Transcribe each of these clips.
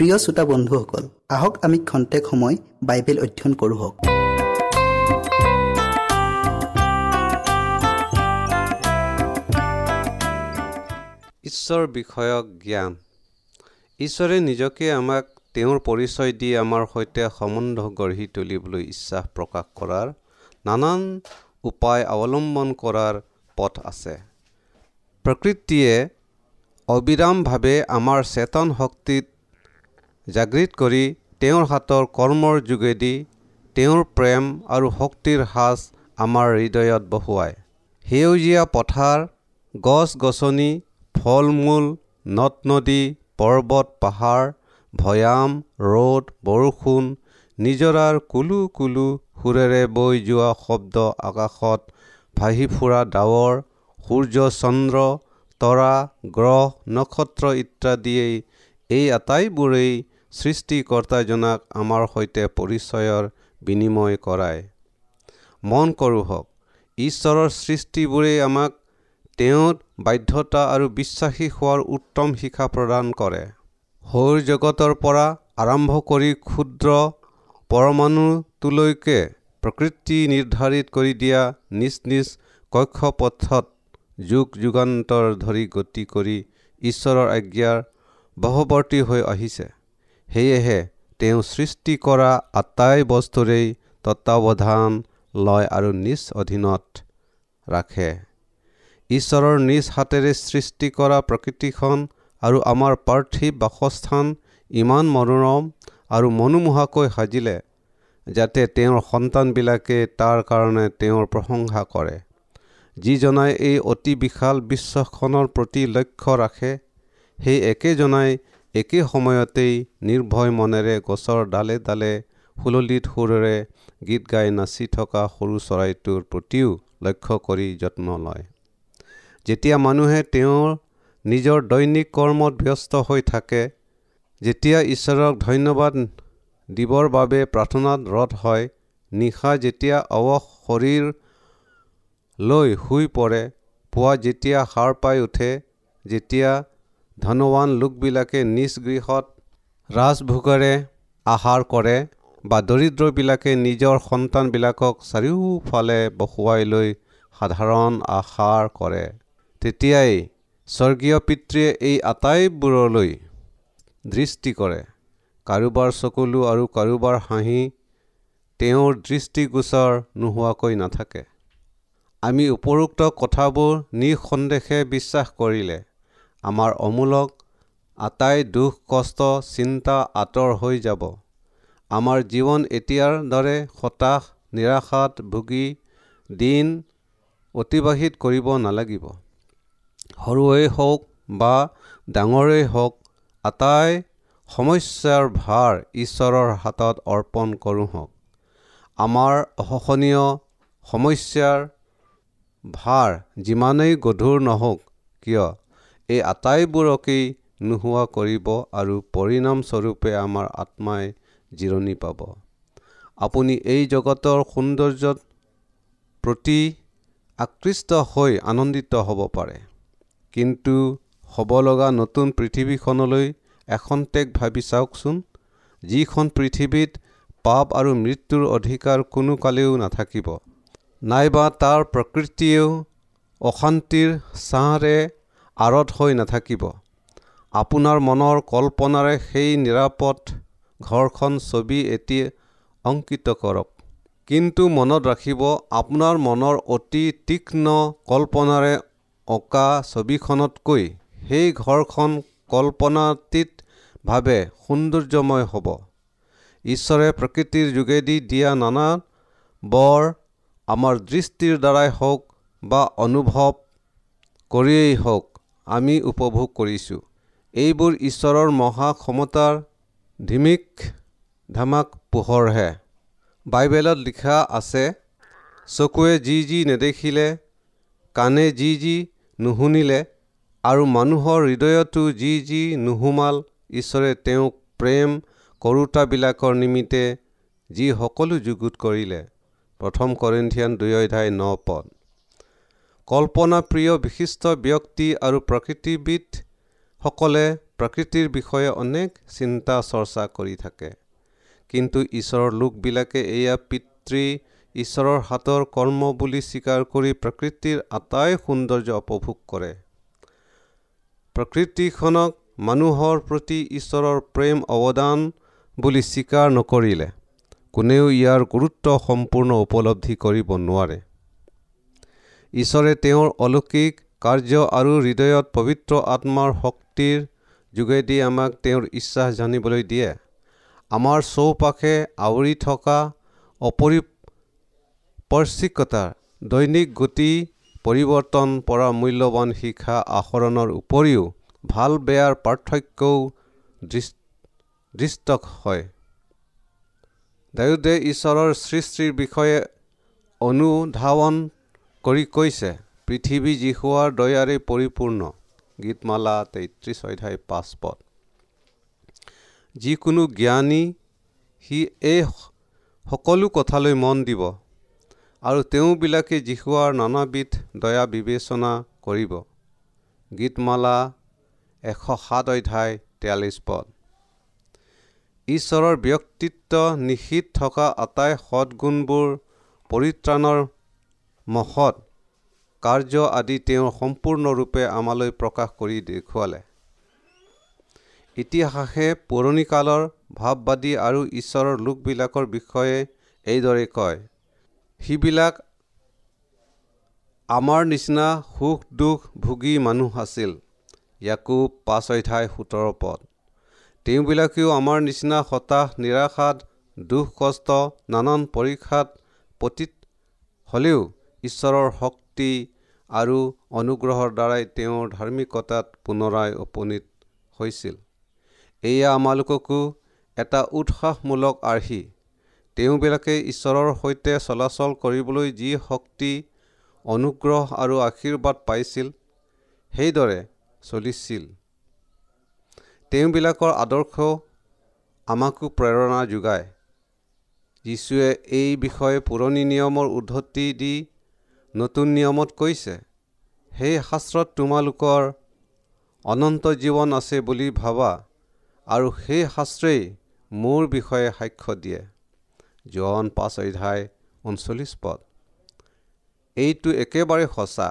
প্ৰিয় শ্ৰোতা বন্ধুসকল আহক আমি খন্তেক সময় বাইবেল অধ্যয়ন কৰোঁ ঈশ্বৰ বিষয়ক জ্ঞান। ঈশ্বৰে নিজকে আমাক তেওঁৰ পৰিচয় দি আমাৰ সৈতে সম্বন্ধ গঢ়ি তুলিবলৈ ইচ্ছা প্ৰকাশ কৰাৰ নানান উপায় অৱলম্বন কৰাৰ পথ আছে। প্ৰকৃতিয়ে অবিৰামভাৱে আমাৰ চেতন শক্তিত জাগৃত কৰি তেওঁৰ হাতৰ কৰ্মৰ যোগেদি তেওঁৰ প্ৰেম আৰু শক্তিৰ সাজ আমাৰ হৃদয়ত বহুৱায়। সেউজীয়া পথাৰ গছ গছনি ফল মূল নদ নদী পৰ্বত পাহাৰ ভৈয়াম ৰ'দ বৰষুণ নিজৰাৰ কুলু কুলু সুৰেৰে বৈ যোৱা শব্দ আকাশত ভাহি ফুৰা ডাৱৰ সূৰ্য চন্দ্ৰ তৰা গ্ৰহ নক্ষত্ৰ ইত্যাদিয়েই এই আটাইবোৰেই সৃষ্টিকৰ্তাজনাক আমাৰ সৈতে পৰিচয়ৰ বিনিময় কৰায় মন কৰোঁ হওক ঈশ্বৰৰ সৃষ্টিবোৰেই আমাক তেওঁত বাধ্যতা আৰু বিশ্বাসী হোৱাৰ উত্তম শিক্ষা প্ৰদান কৰে। সৌৰ জগতৰ পৰা আৰম্ভ কৰি ক্ষুদ্ৰ পৰমাণুটোলৈকে প্ৰকৃতি নিৰ্ধাৰিত কৰি দিয়া নিজ নিজ কক্ষপথত যুগ যুগান্তৰ ধৰি গতি কৰি ঈশ্বৰৰ আজ্ঞাৰ বশৱৰ্তী হৈ আহিছে। সেয়েহে তেওঁ সৃষ্টি কৰা আটাই বস্তুৰেই তত্বাৱধান লয় আৰু নিজ অধীনত ৰাখে। ঈশ্বৰৰ নিজ হাতেৰে সৃষ্টি কৰা প্ৰকৃতিখন আৰু আমাৰ পাৰ্থিৱ বাসস্থান ইমান মনোৰম আৰু মনোমোহাকৈ সাজিলে যাতে তেওঁৰ সন্তানবিলাকে তাৰ কাৰণে তেওঁৰ প্ৰশংসা কৰে। যিজনাই এই অতি বিশাল বিশ্বখনৰ প্ৰতি লক্ষ্য ৰাখে সেই একেজনাই একে সময়তেই নিৰ্ভয় মনেৰে গছৰ ডালে ডালে সুললিত সুৰেৰে গীত গাই নাচি থকা সৰু চৰাইটোৰ প্ৰতিও লক্ষ্য কৰি যত্ন লয়। যেতিয়া মানুহে তেওঁৰ নিজৰ দৈনিক কৰ্মত ব্যস্ত হৈ থাকে যেতিয়া ঈশ্বৰক ধন্যবাদ দিবৰ বাবে প্ৰাৰ্থনাত ৰথ হয় নিশা যেতিয়া অৱস শৰীৰ লৈ শুই পৰে পুৱা যেতিয়া সাৰ পাই উঠে যেতিয়া ধনৱান লোকবিলাকে নিজ গৃহত ৰাজভোগেৰে আহাৰ কৰে বা দৰিদ্ৰবিলাকে নিজৰ সন্তানবিলাকক চাৰিওফালে বসুৱাই লৈ সাধাৰণ আহাৰ কৰে। তেতিয়াই স্বৰ্গীয় পিতৃয়ে এই আটাইবোৰলৈ দৃষ্টি কৰে। কাৰোবাৰ চকুলো আৰু কাৰোবাৰ হাঁহি তেওঁৰ দৃষ্টিগোচৰ নোহোৱাকৈ নাথাকে। আমি উপৰোক্ত কথাবোৰ নিঃসন্দেহে বিশ্বাস কৰিলে আমাৰ অমূলক আটাই দুখ কষ্ট চিন্তা আঁতৰ হৈ যাব। আমাৰ জীৱন এতিয়াৰ দৰে হতাশ নিৰাশাত ভুগি দিন অতিবাহিত কৰিব নালাগিব। সৰুৱেই হওক বা ডাঙৰেই হওক আটাই সমস্যাৰ ভাৰ ঈশ্বৰৰ হাতত অৰ্পণ কৰোঁ হওক। আমাৰ অসহনীয় সমস্যাৰ ভাৰ যিমানেই গধুৰ নহওক কিয়? এই আটাইবোৰকেই নোহোৱা কৰিব আৰু পৰিণামস্বৰূপে আমাৰ আত্মাই জিৰণি পাব। আপুনি এই জগতৰ সৌন্দৰ্যত প্ৰতি আকৃষ্ট হৈ আনন্দিত হ'ব পাৰে। কিন্তু হ'ব লগা নতুন পৃথিৱীখনলৈ এখন্তেক ভাবি চাওকচোন যিখন পৃথিৱীত পাপ আৰু মৃত্যুৰ অধিকাৰ কোনো কালেও নাথাকিব। নাইবা তাৰ প্ৰকৃতিয়েও অশান্তিৰ ছাঁৰে আঁৰত হৈ নাথাকিব। আপোনাৰ মনৰ কল্পনাৰে সেই নিৰাপদ ঘৰখন ছবি এটি অংকিত কৰক। কিন্তু মনত ৰাখিব আপোনাৰ মনৰ অতি তীক্ষ্ণ কল্পনাৰে অঁকা ছবিখনতকৈ সেই ঘৰখন কল্পনাতীতভাৱে সৌন্দৰ্যময় হ'ব। ঈশ্বৰে প্ৰকৃতিৰ যোগেদি দিয়া নানা বৰ আমাৰ দৃষ্টিৰ দ্বাৰাই হওক বা অনুভৱ কৰিয়েই হওক আমি উপভোগ কৰিছোঁ। এইবোৰ ঈশ্বৰৰ মহা ক্ষমতাৰ ধিমিক ধামাক পোহৰহে। বাইবেলত লিখা আছে চকুৱে যি যি নেদেখিলে কাণে যি যি নুশুনিলে আৰু মানুহৰ হৃদয়তো যি যি নুসুমাল ঈশ্বৰে তেওঁক প্ৰেম কৰোতাবিলাকৰ নিমিত্তে যি সকলো যুগুত কৰিলে। প্ৰথম কৰিন্ধিয়ান দুই অধ্যায় ন পদ। কল্পনাপ্ৰিয় বিশিষ্ট ব্যক্তি আৰু প্ৰকৃতিবিদসকলে প্ৰকৃতিৰ বিষয়ে অনেক চিন্তা চৰ্চা কৰি থাকে। কিন্তু ঈশ্বৰৰ লোকবিলাকে এয়া পিতৃ ঈশ্বৰৰ হাতৰ কৰ্ম বুলি স্বীকাৰ কৰি প্ৰকৃতিৰ আটাই সৌন্দৰ্য উপভোগ কৰে। প্ৰকৃতিখনক মানুহৰ প্ৰতি ঈশ্বৰৰ প্ৰেম অৱদান বুলি স্বীকাৰ নকৰিলে কোনেও ইয়াৰ গুৰুত্ব সম্পূৰ্ণ উপলব্ধি কৰিব নোৱাৰে। ঈশ্বৰে তেওঁৰ অলৌকিক কাৰ্য আৰু হৃদয়ত পবিত্ৰ আত্মাৰ শক্তিৰ যোগেদি আমাক তেওঁৰ ইচ্ছা জানিবলৈ দিয়ে। আমাৰ চৌপাশে আৱৰি থকা অপৰিপৰ্শিকতাৰ দৈনিক গতি পৰিৱৰ্তন পৰা মূল্যৱান শিক্ষা আহৰণৰ উপৰিও ভাল বেয়াৰ পাৰ্থক্যও দৃষ্ট হয়। ডায়ুদে ঈশ্বৰৰ সৃষ্টিৰ বিষয়ে অনুধাৱন কৰি কৈছে পৃথিৱী জীশুৱাৰ দয়াৰে পৰিপূৰ্ণ গীতমালা তেত্ৰিছ অধ্যায় পাঁচ পদ। যিকোনো জ্ঞানী সি এই সকলো কথালৈ মন দিব আৰু তেওঁবিলাকে জীশুৱাৰ নানাবিধ দয়া বিবেচনা কৰিব। গীতমালা এশ সাত অধ্যায় তেয়াল্লিছ পদ। ঈশ্বৰৰ ব্যক্তিত্ব নিশিত থকা আটাই সৎগুণবোৰ পৰিত্ৰাণৰ মহৎ কাৰ্য আদি তেওঁ সম্পূৰ্ণৰূপে আমালৈ প্ৰকাশ কৰি দেখুৱালে। ইতিহাসে পুৰণিকালৰ ভাৱবাদী আৰু ঈশ্বৰৰ লোকবিলাকৰ বিষয়ে এইদৰে কয় সিবিলাক আমাৰ নিচিনা সুখ দুখ ভোগী মানুহ আছিল। ইয়াকো পাঁচ অধ্যায় সোতৰ পদ। তেওঁবিলাকেও আমাৰ নিচিনা হতাশ নিৰাশাত দুখ কষ্ট নানান পৰীক্ষাত পতীত হ'লেও ঈশ্বৰৰ শক্তি আৰু অনুগ্ৰহৰ দ্বাৰাই তেওঁৰ ধাৰ্মিকতাত পুনৰাই উপনীত হৈছিল। এয়া আমালোককো এটা উৎসাহমূলক আৰ্হি। তেওঁবিলাকে ঈশ্বৰৰ সৈতে চলাচল কৰিবলৈ যি শক্তি অনুগ্ৰহ আৰু আশীৰ্বাদ পাইছিল সেইদৰে চলিছিল। তেওঁবিলাকৰ আদৰ্শ আমাকো প্ৰেৰণা যোগায়। যীশুৱে এই বিষয়ে পুৰণি নিয়মৰ উদ্ধতি দি নতুন নিয়মত কৈছে সেই শাস্ত্ৰত তোমালোকৰ অনন্ত জীৱন আছে বুলি ভাবা আৰু সেই শাস্ত্ৰেই মোৰ বিষয়ে সাক্ষ্য দিয়ে। জোৱান পাঁচ অধ্যায় ঊনচল্লিছ পদ। এইটো একেবাৰে সঁচা।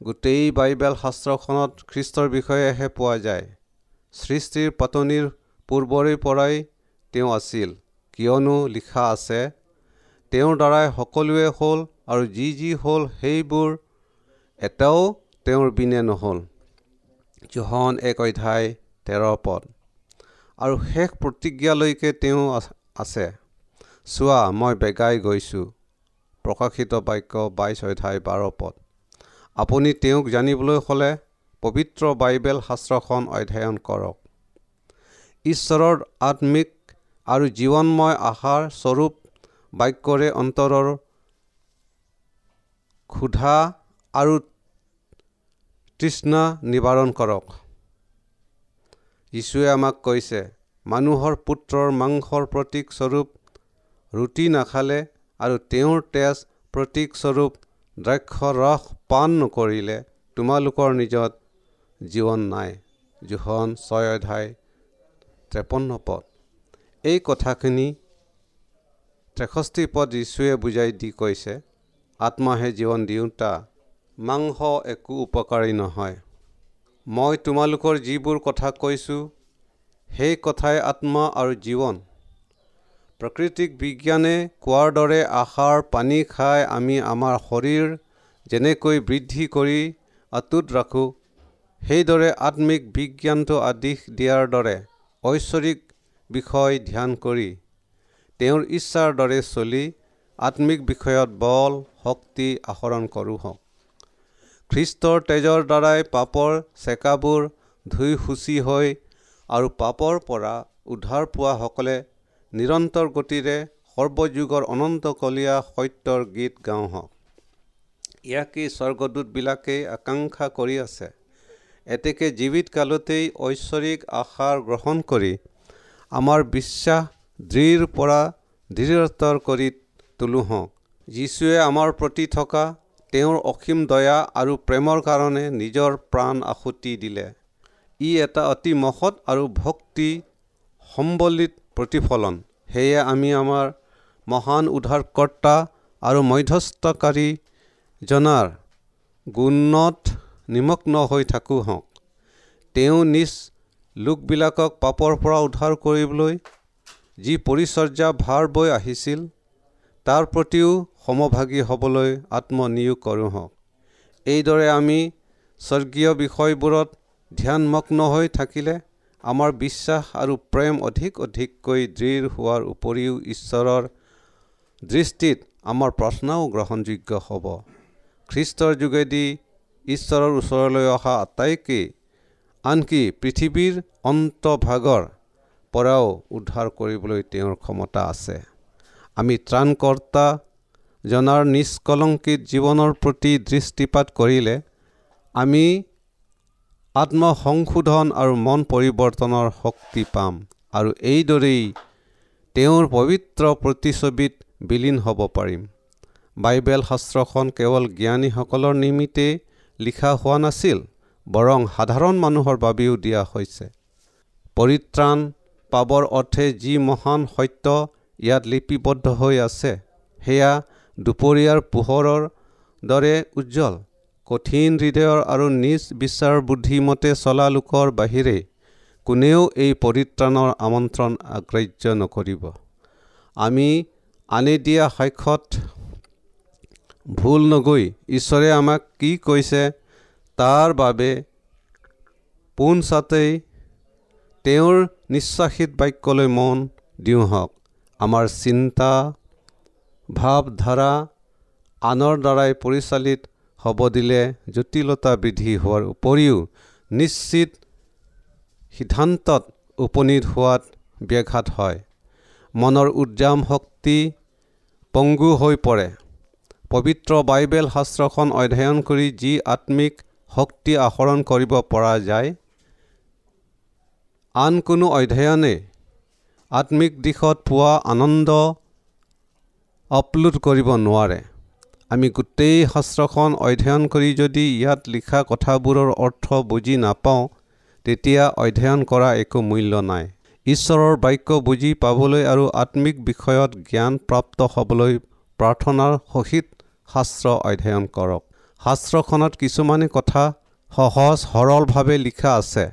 গোটেই বাইবেল শাস্ত্ৰখনত খ্ৰীষ্টৰ বিষয়েহে পোৱা যায়। সৃষ্টিৰ পাতনিৰ পূৰ্বৰে পৰাই তেওঁ আছিল। কিয়নো লিখা আছে তেওঁৰ দ্বাৰাই সকলোৱে হ'ল আৰু যি যি হ'ল সেইবোৰ এটাও তেওঁৰ বিনে নহ'ল। জোহন এক অধ্যায় তেৰ পদ। আৰু শেষ প্ৰতিজ্ঞালৈকে তেওঁ আছে চোৱা মই বেগাই গৈছোঁ। প্ৰকাশিত বাক্য বাইছ অধ্যায় বাৰ পদ। আপুনি তেওঁক জানিবলৈ হ'লে পবিত্ৰ বাইবেল শাস্ত্ৰখন অধ্যয়ন কৰক। ঈশ্বৰৰ আত্মিক আৰু জীৱনময় আশাৰ স্বৰূপ বাক্যৰে অন্তৰৰ ক্ষুধা আৰু তৃষ্ণা নিবাৰণ কৰক। যীশুৱে আমাক কৈছে মানুহৰ পুত্ৰৰ মাংসৰ প্ৰতীকস্বৰূপ ৰুটি নাখালে আৰু তেওঁৰ তেজ প্ৰতীকস্বৰূপ দ্ৰাক্ষ ৰস পাণ নকৰিলে তোমালোকৰ নিজত জীৱন নাই। জোহন ছয় অধ্যায় ত্ৰেপন্ন পদ। এই কথাখিনি তেষষ্ঠি পদ যীশুৱে বুজাই দি কৈছে আত্মাহে জীৱন দিওঁতা মাংস একো উপকাৰী নহয়। মই তোমালোকৰ যিবোৰ কথা কৈছোঁ সেই কথাই আত্মা আৰু জীৱন। প্ৰাকৃতিক বিজ্ঞানে কোৱাৰ দৰে আহাৰ পানী খাই আমি আমাৰ শৰীৰ যেনেকৈ বৃদ্ধি কৰি অটুট ৰাখোঁ সেইদৰে আত্মিক বিজ্ঞানটো আদিশ দিয়াৰ দৰে ঐশ্বৰিক বিষয় ধ্যান কৰি তেওঁৰ ইচ্ছাৰ দৰে চলি আত্মিক বিষয়ত বল শক্তি আহৰণ কৰোঁ হওক খ্ৰীষ্টৰ তেজৰ দ্বাৰাই পাপৰ চেকাবোৰ ধুই সুচি হৈ আৰু পাপৰ পৰা উদ্ধাৰ পোৱাসকলে নিৰন্তৰ গতিৰে সৰ্বযুগৰ অনন্তকলীয়া সত্যৰ গীত গাওঁ হওক ইয়াকেই স্বৰ্গদূতবিলাকেই আকাংক্ষা কৰি আছে। এতেকে জীৱিত কালতেই ঐশ্বৰিক আশাৰ গ্ৰহণ কৰি আমাৰ বিশ্বাস দৃঢ় পৰা দৃঢ়তৰ কৰি তোলো হওক। যীশুৱে আমাৰ প্ৰতি থকা তেওঁৰ অসীম দয়া আৰু প্ৰেমৰ কাৰণে নিজৰ প্ৰাণ আহুতি দিলে। ই এটা অতি মহৎ আৰু ভক্তি সম্বলিত প্ৰতিফলন। সেয়ে আমি আমাৰ মহান উদ্ধাৰকৰ্তা আৰু মধ্যস্থকাৰী জনাৰ গুণত নিমগ্ন হৈ থাকোঁ হওক তেওঁ নিজ লোকবিলাকক পাপৰ পৰা উদ্ধাৰ কৰিবলৈ যি পৰিচৰ্যা ভাৰ বৈ আহিছিল তাৰ প্ৰতিও সমভাগী হ'বলৈ আত্মনিয়োগ কৰোঁ হওক। এইদৰে আমি স্বৰ্গীয় বিষয়বোৰত ধ্যানমগ্ন হৈ থাকিলে আমাৰ বিশ্বাস আৰু প্ৰেম অধিক অধিককৈ দৃঢ় হোৱাৰ উপৰিও ঈশ্বৰৰ দৃষ্টিত আমাৰ প্ৰাৰ্থনাও গ্ৰহণযোগ্য হ'ব। খ্ৰীষ্টৰ যোগেদি ঈশ্বৰৰ ওচৰলৈ অহা আটাইকেই আনকি পৃথিৱীৰ অন্তভাগৰ পৰাও উদ্ধাৰ কৰিবলৈ তেওঁৰ ক্ষমতা আছে। আমি ত্ৰাণকৰ্তা জনাৰ নিষ্কলংকিত জীৱনৰ প্ৰতি দৃষ্টিপাত কৰিলে আমি আত্মসংশোধন আৰু মন পৰিৱৰ্তনৰ শক্তি পাম আৰু এইদৰেই তেওঁৰ পবিত্ৰ প্ৰতিচ্ছবিত বিলীন হ'ব পাৰিম। বাইবেল শাস্ত্ৰখন কেৱল জ্ঞানীসকলৰ নিমিত্তে লিখা হোৱা নাছিল বৰং সাধাৰণ মানুহৰ বাবেও দিয়া হৈছে। পৰিত্ৰাণ পাবৰ অৰ্থে যি মহান সত্য ইয়াত লিপিবদ্ধ হৈ আছে। সেয়া দুপৰীয়াৰ পোহৰৰ দৰে উজ্জ্বল। কঠিন হৃদয়ৰ আৰু নিজ বিচাৰ বুদ্ধিমতে চলা লোকৰ বাহিৰে কোনেও এই পৰিত্ৰাণৰ আমন্ত্ৰণ আগ্ৰাহ্য নকৰিব। আমি আনি দিয়া সাক্ষত ভুল নগৈ ঈশ্বৰে আমাক কি কৈছে তাৰ বাবে পোনচাতেই তেওঁৰ নিশ্বাসিত বাক্যলৈ মন দিওঁ হওক আমাৰ চিন্তা ভাৱধাৰা আনৰ দ্বাৰাই পৰিচালিত হ'ব দিলে জটিলতা বৃদ্ধি হোৱাৰ উপৰিও নিশ্চিত সিদ্ধান্তত উপনীত হোৱাত ব্যাঘাত হয়। মনৰ উদ্যাম শক্তি পংগু হৈ পৰে। পবিত্ৰ বাইবেল শাস্ত্ৰখন অধ্যয়ন কৰি যি আত্মিক শক্তি আহৰণ কৰিব পৰা যায় আন কোনো অধ্যয়নে আত্মিক দিশত পোৱা আনন্দ আপলোড কৰিব নোৱাৰে। আমি গোটেই শাস্ত্ৰখন অধ্যয়ন কৰি যদি ইয়াত লিখা কথাবোৰৰ অৰ্থ বুজি নাপাওঁ তেতিয়া অধ্যয়ন কৰা একো মূল্য নাই। ঈশ্বৰৰ বাক্য বুজি পাবলৈ আৰু আত্মিক বিষয়ত জ্ঞান প্ৰাপ্ত হ'বলৈ প্ৰাৰ্থনাৰ সহিত শাস্ত্ৰ অধ্যয়ন কৰক। শাস্ত্ৰখনত কিছুমানে কথা সহজ সৰলভাৱে লিখা আছে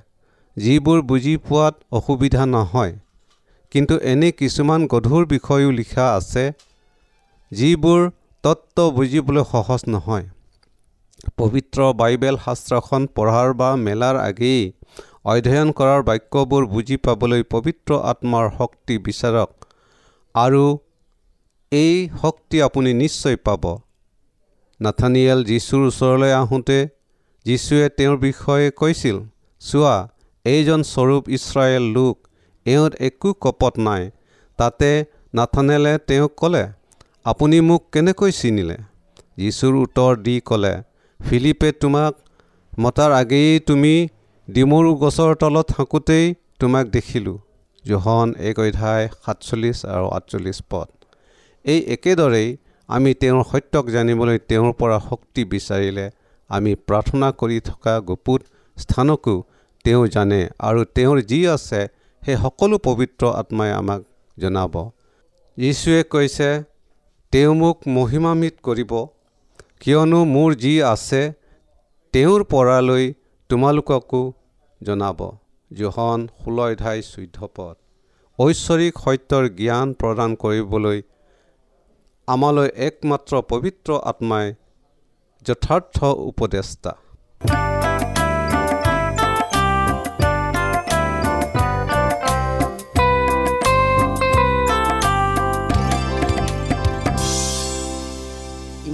যিবোৰ বুজি পোৱাত অসুবিধা নহয়। কিন্তু এনে কিছুমান গধুৰ বিষয়ো লিখা আছে যিবোৰ তত্ত্ব বুজিবলৈ সহজ নহয়। পবিত্ৰ বাইবেল শাস্ত্ৰখন পঢ়াৰ বা মেলাৰ আগেয়ে অধ্যয়ন কৰাৰ বাক্যবোৰ বুজি পাবলৈ পবিত্ৰ আত্মাৰ শক্তি বিচাৰক আৰু এই শক্তি আপুনি নিশ্চয় পাব। নাথানিয়েল যীশুৰ ওচৰলৈ আহোঁতে যীশুৱে তেওঁৰ বিষয়ে কৈছিল চোৱা এইজন স্বৰূপ ইছৰাইল লোক এওঁত একো কপট নাই। তাতে নাথানেলে তেওঁক ক'লে আপুনি মোক কেনেকৈ চিনিলে? যীশুৰ উত্তৰ দি ক'লে ফিলিপে তোমাক মতাৰ আগেয়ে তুমি ডিমৰু গছৰ তলত থাকোঁতেই তোমাক দেখিলোঁ। জোহন এক অধ্যায় সাতচল্লিছ আৰু আঠচল্লিছ পদ। এই একেদৰেই আমি তেওঁৰ সত্যক জানিবলৈ তেওঁৰ পৰা শক্তি বিচাৰিলে। আমি প্ৰাৰ্থনা কৰি থকা গুপুত স্থানকো তেওঁ জানে আৰু তেওঁৰ যি আছে সেই সকলো পবিত্ৰ আত্মাই আমাক জনাব। যীশুৱে কৈছে তেওঁ মোক মহিমামিত কৰিব। কিয়নো মোৰ যি আছে তেওঁৰ পৰালৈ তোমালোককো জনাব জোহন ষোল্ল অধ্যায় চৈধ্য পদ। ঐশ্বৰিক সত্যৰ জ্ঞান প্ৰদান কৰিবলৈ আমালৈ একমাত্ৰ পবিত্ৰ আত্মাই যথাৰ্থ উপদেষ্টা।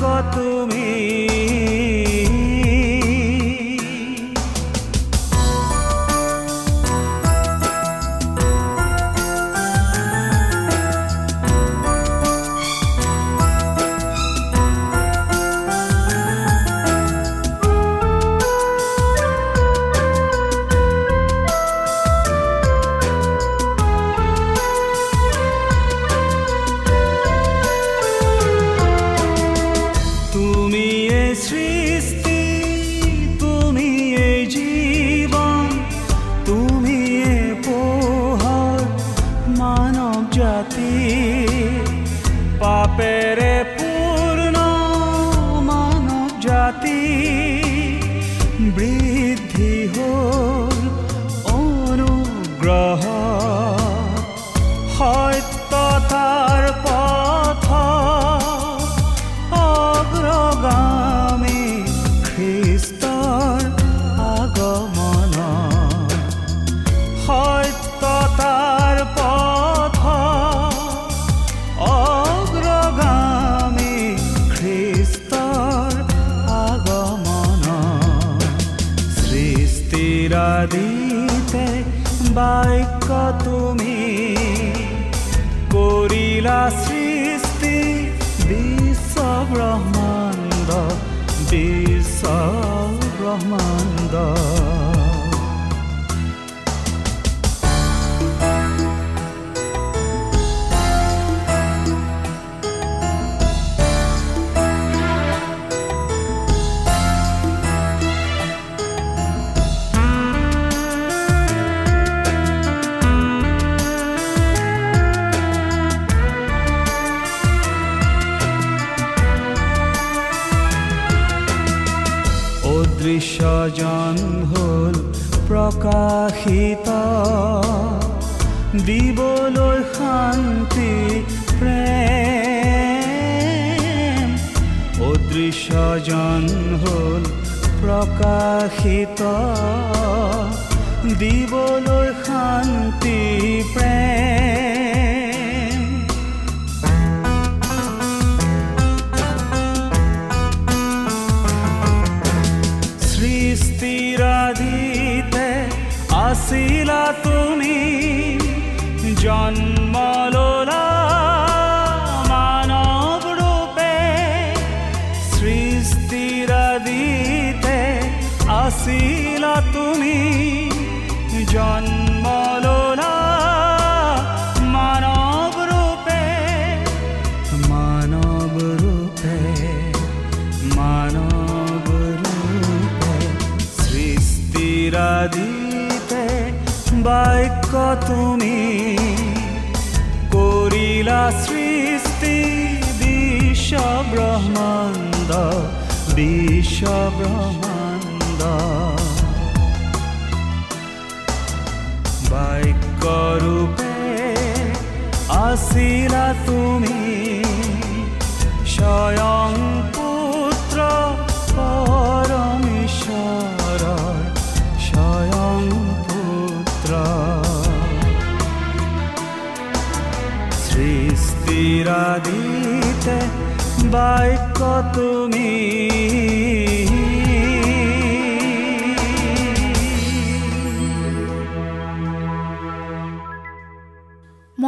বাক্য তুমি তুমি? Rahman'dan দিবলৈ শান্তি প্ৰেম অদৃশ্যজন হ'ল প্ৰকাশিত দিবলৈ শান্তি প্ৰেম আসিলা তুমি জন্মলোলা মানব রূপে মানব রূপে মানব রূপে, সৃষ্টিরা দিতে বাক্য তুমি করিলা সৃষ্টি বিশ্ব ব্রহ্মাণ্ড বিশ্ব ব্রহ্মাণ্ড সদা বাক্য রূপে আসিলা তুমি স্বয়ং পুত্র পরমেশ্বর স্বয়ং পুত্র। সৃষ্টিরা দিতে বাক্য তুমি।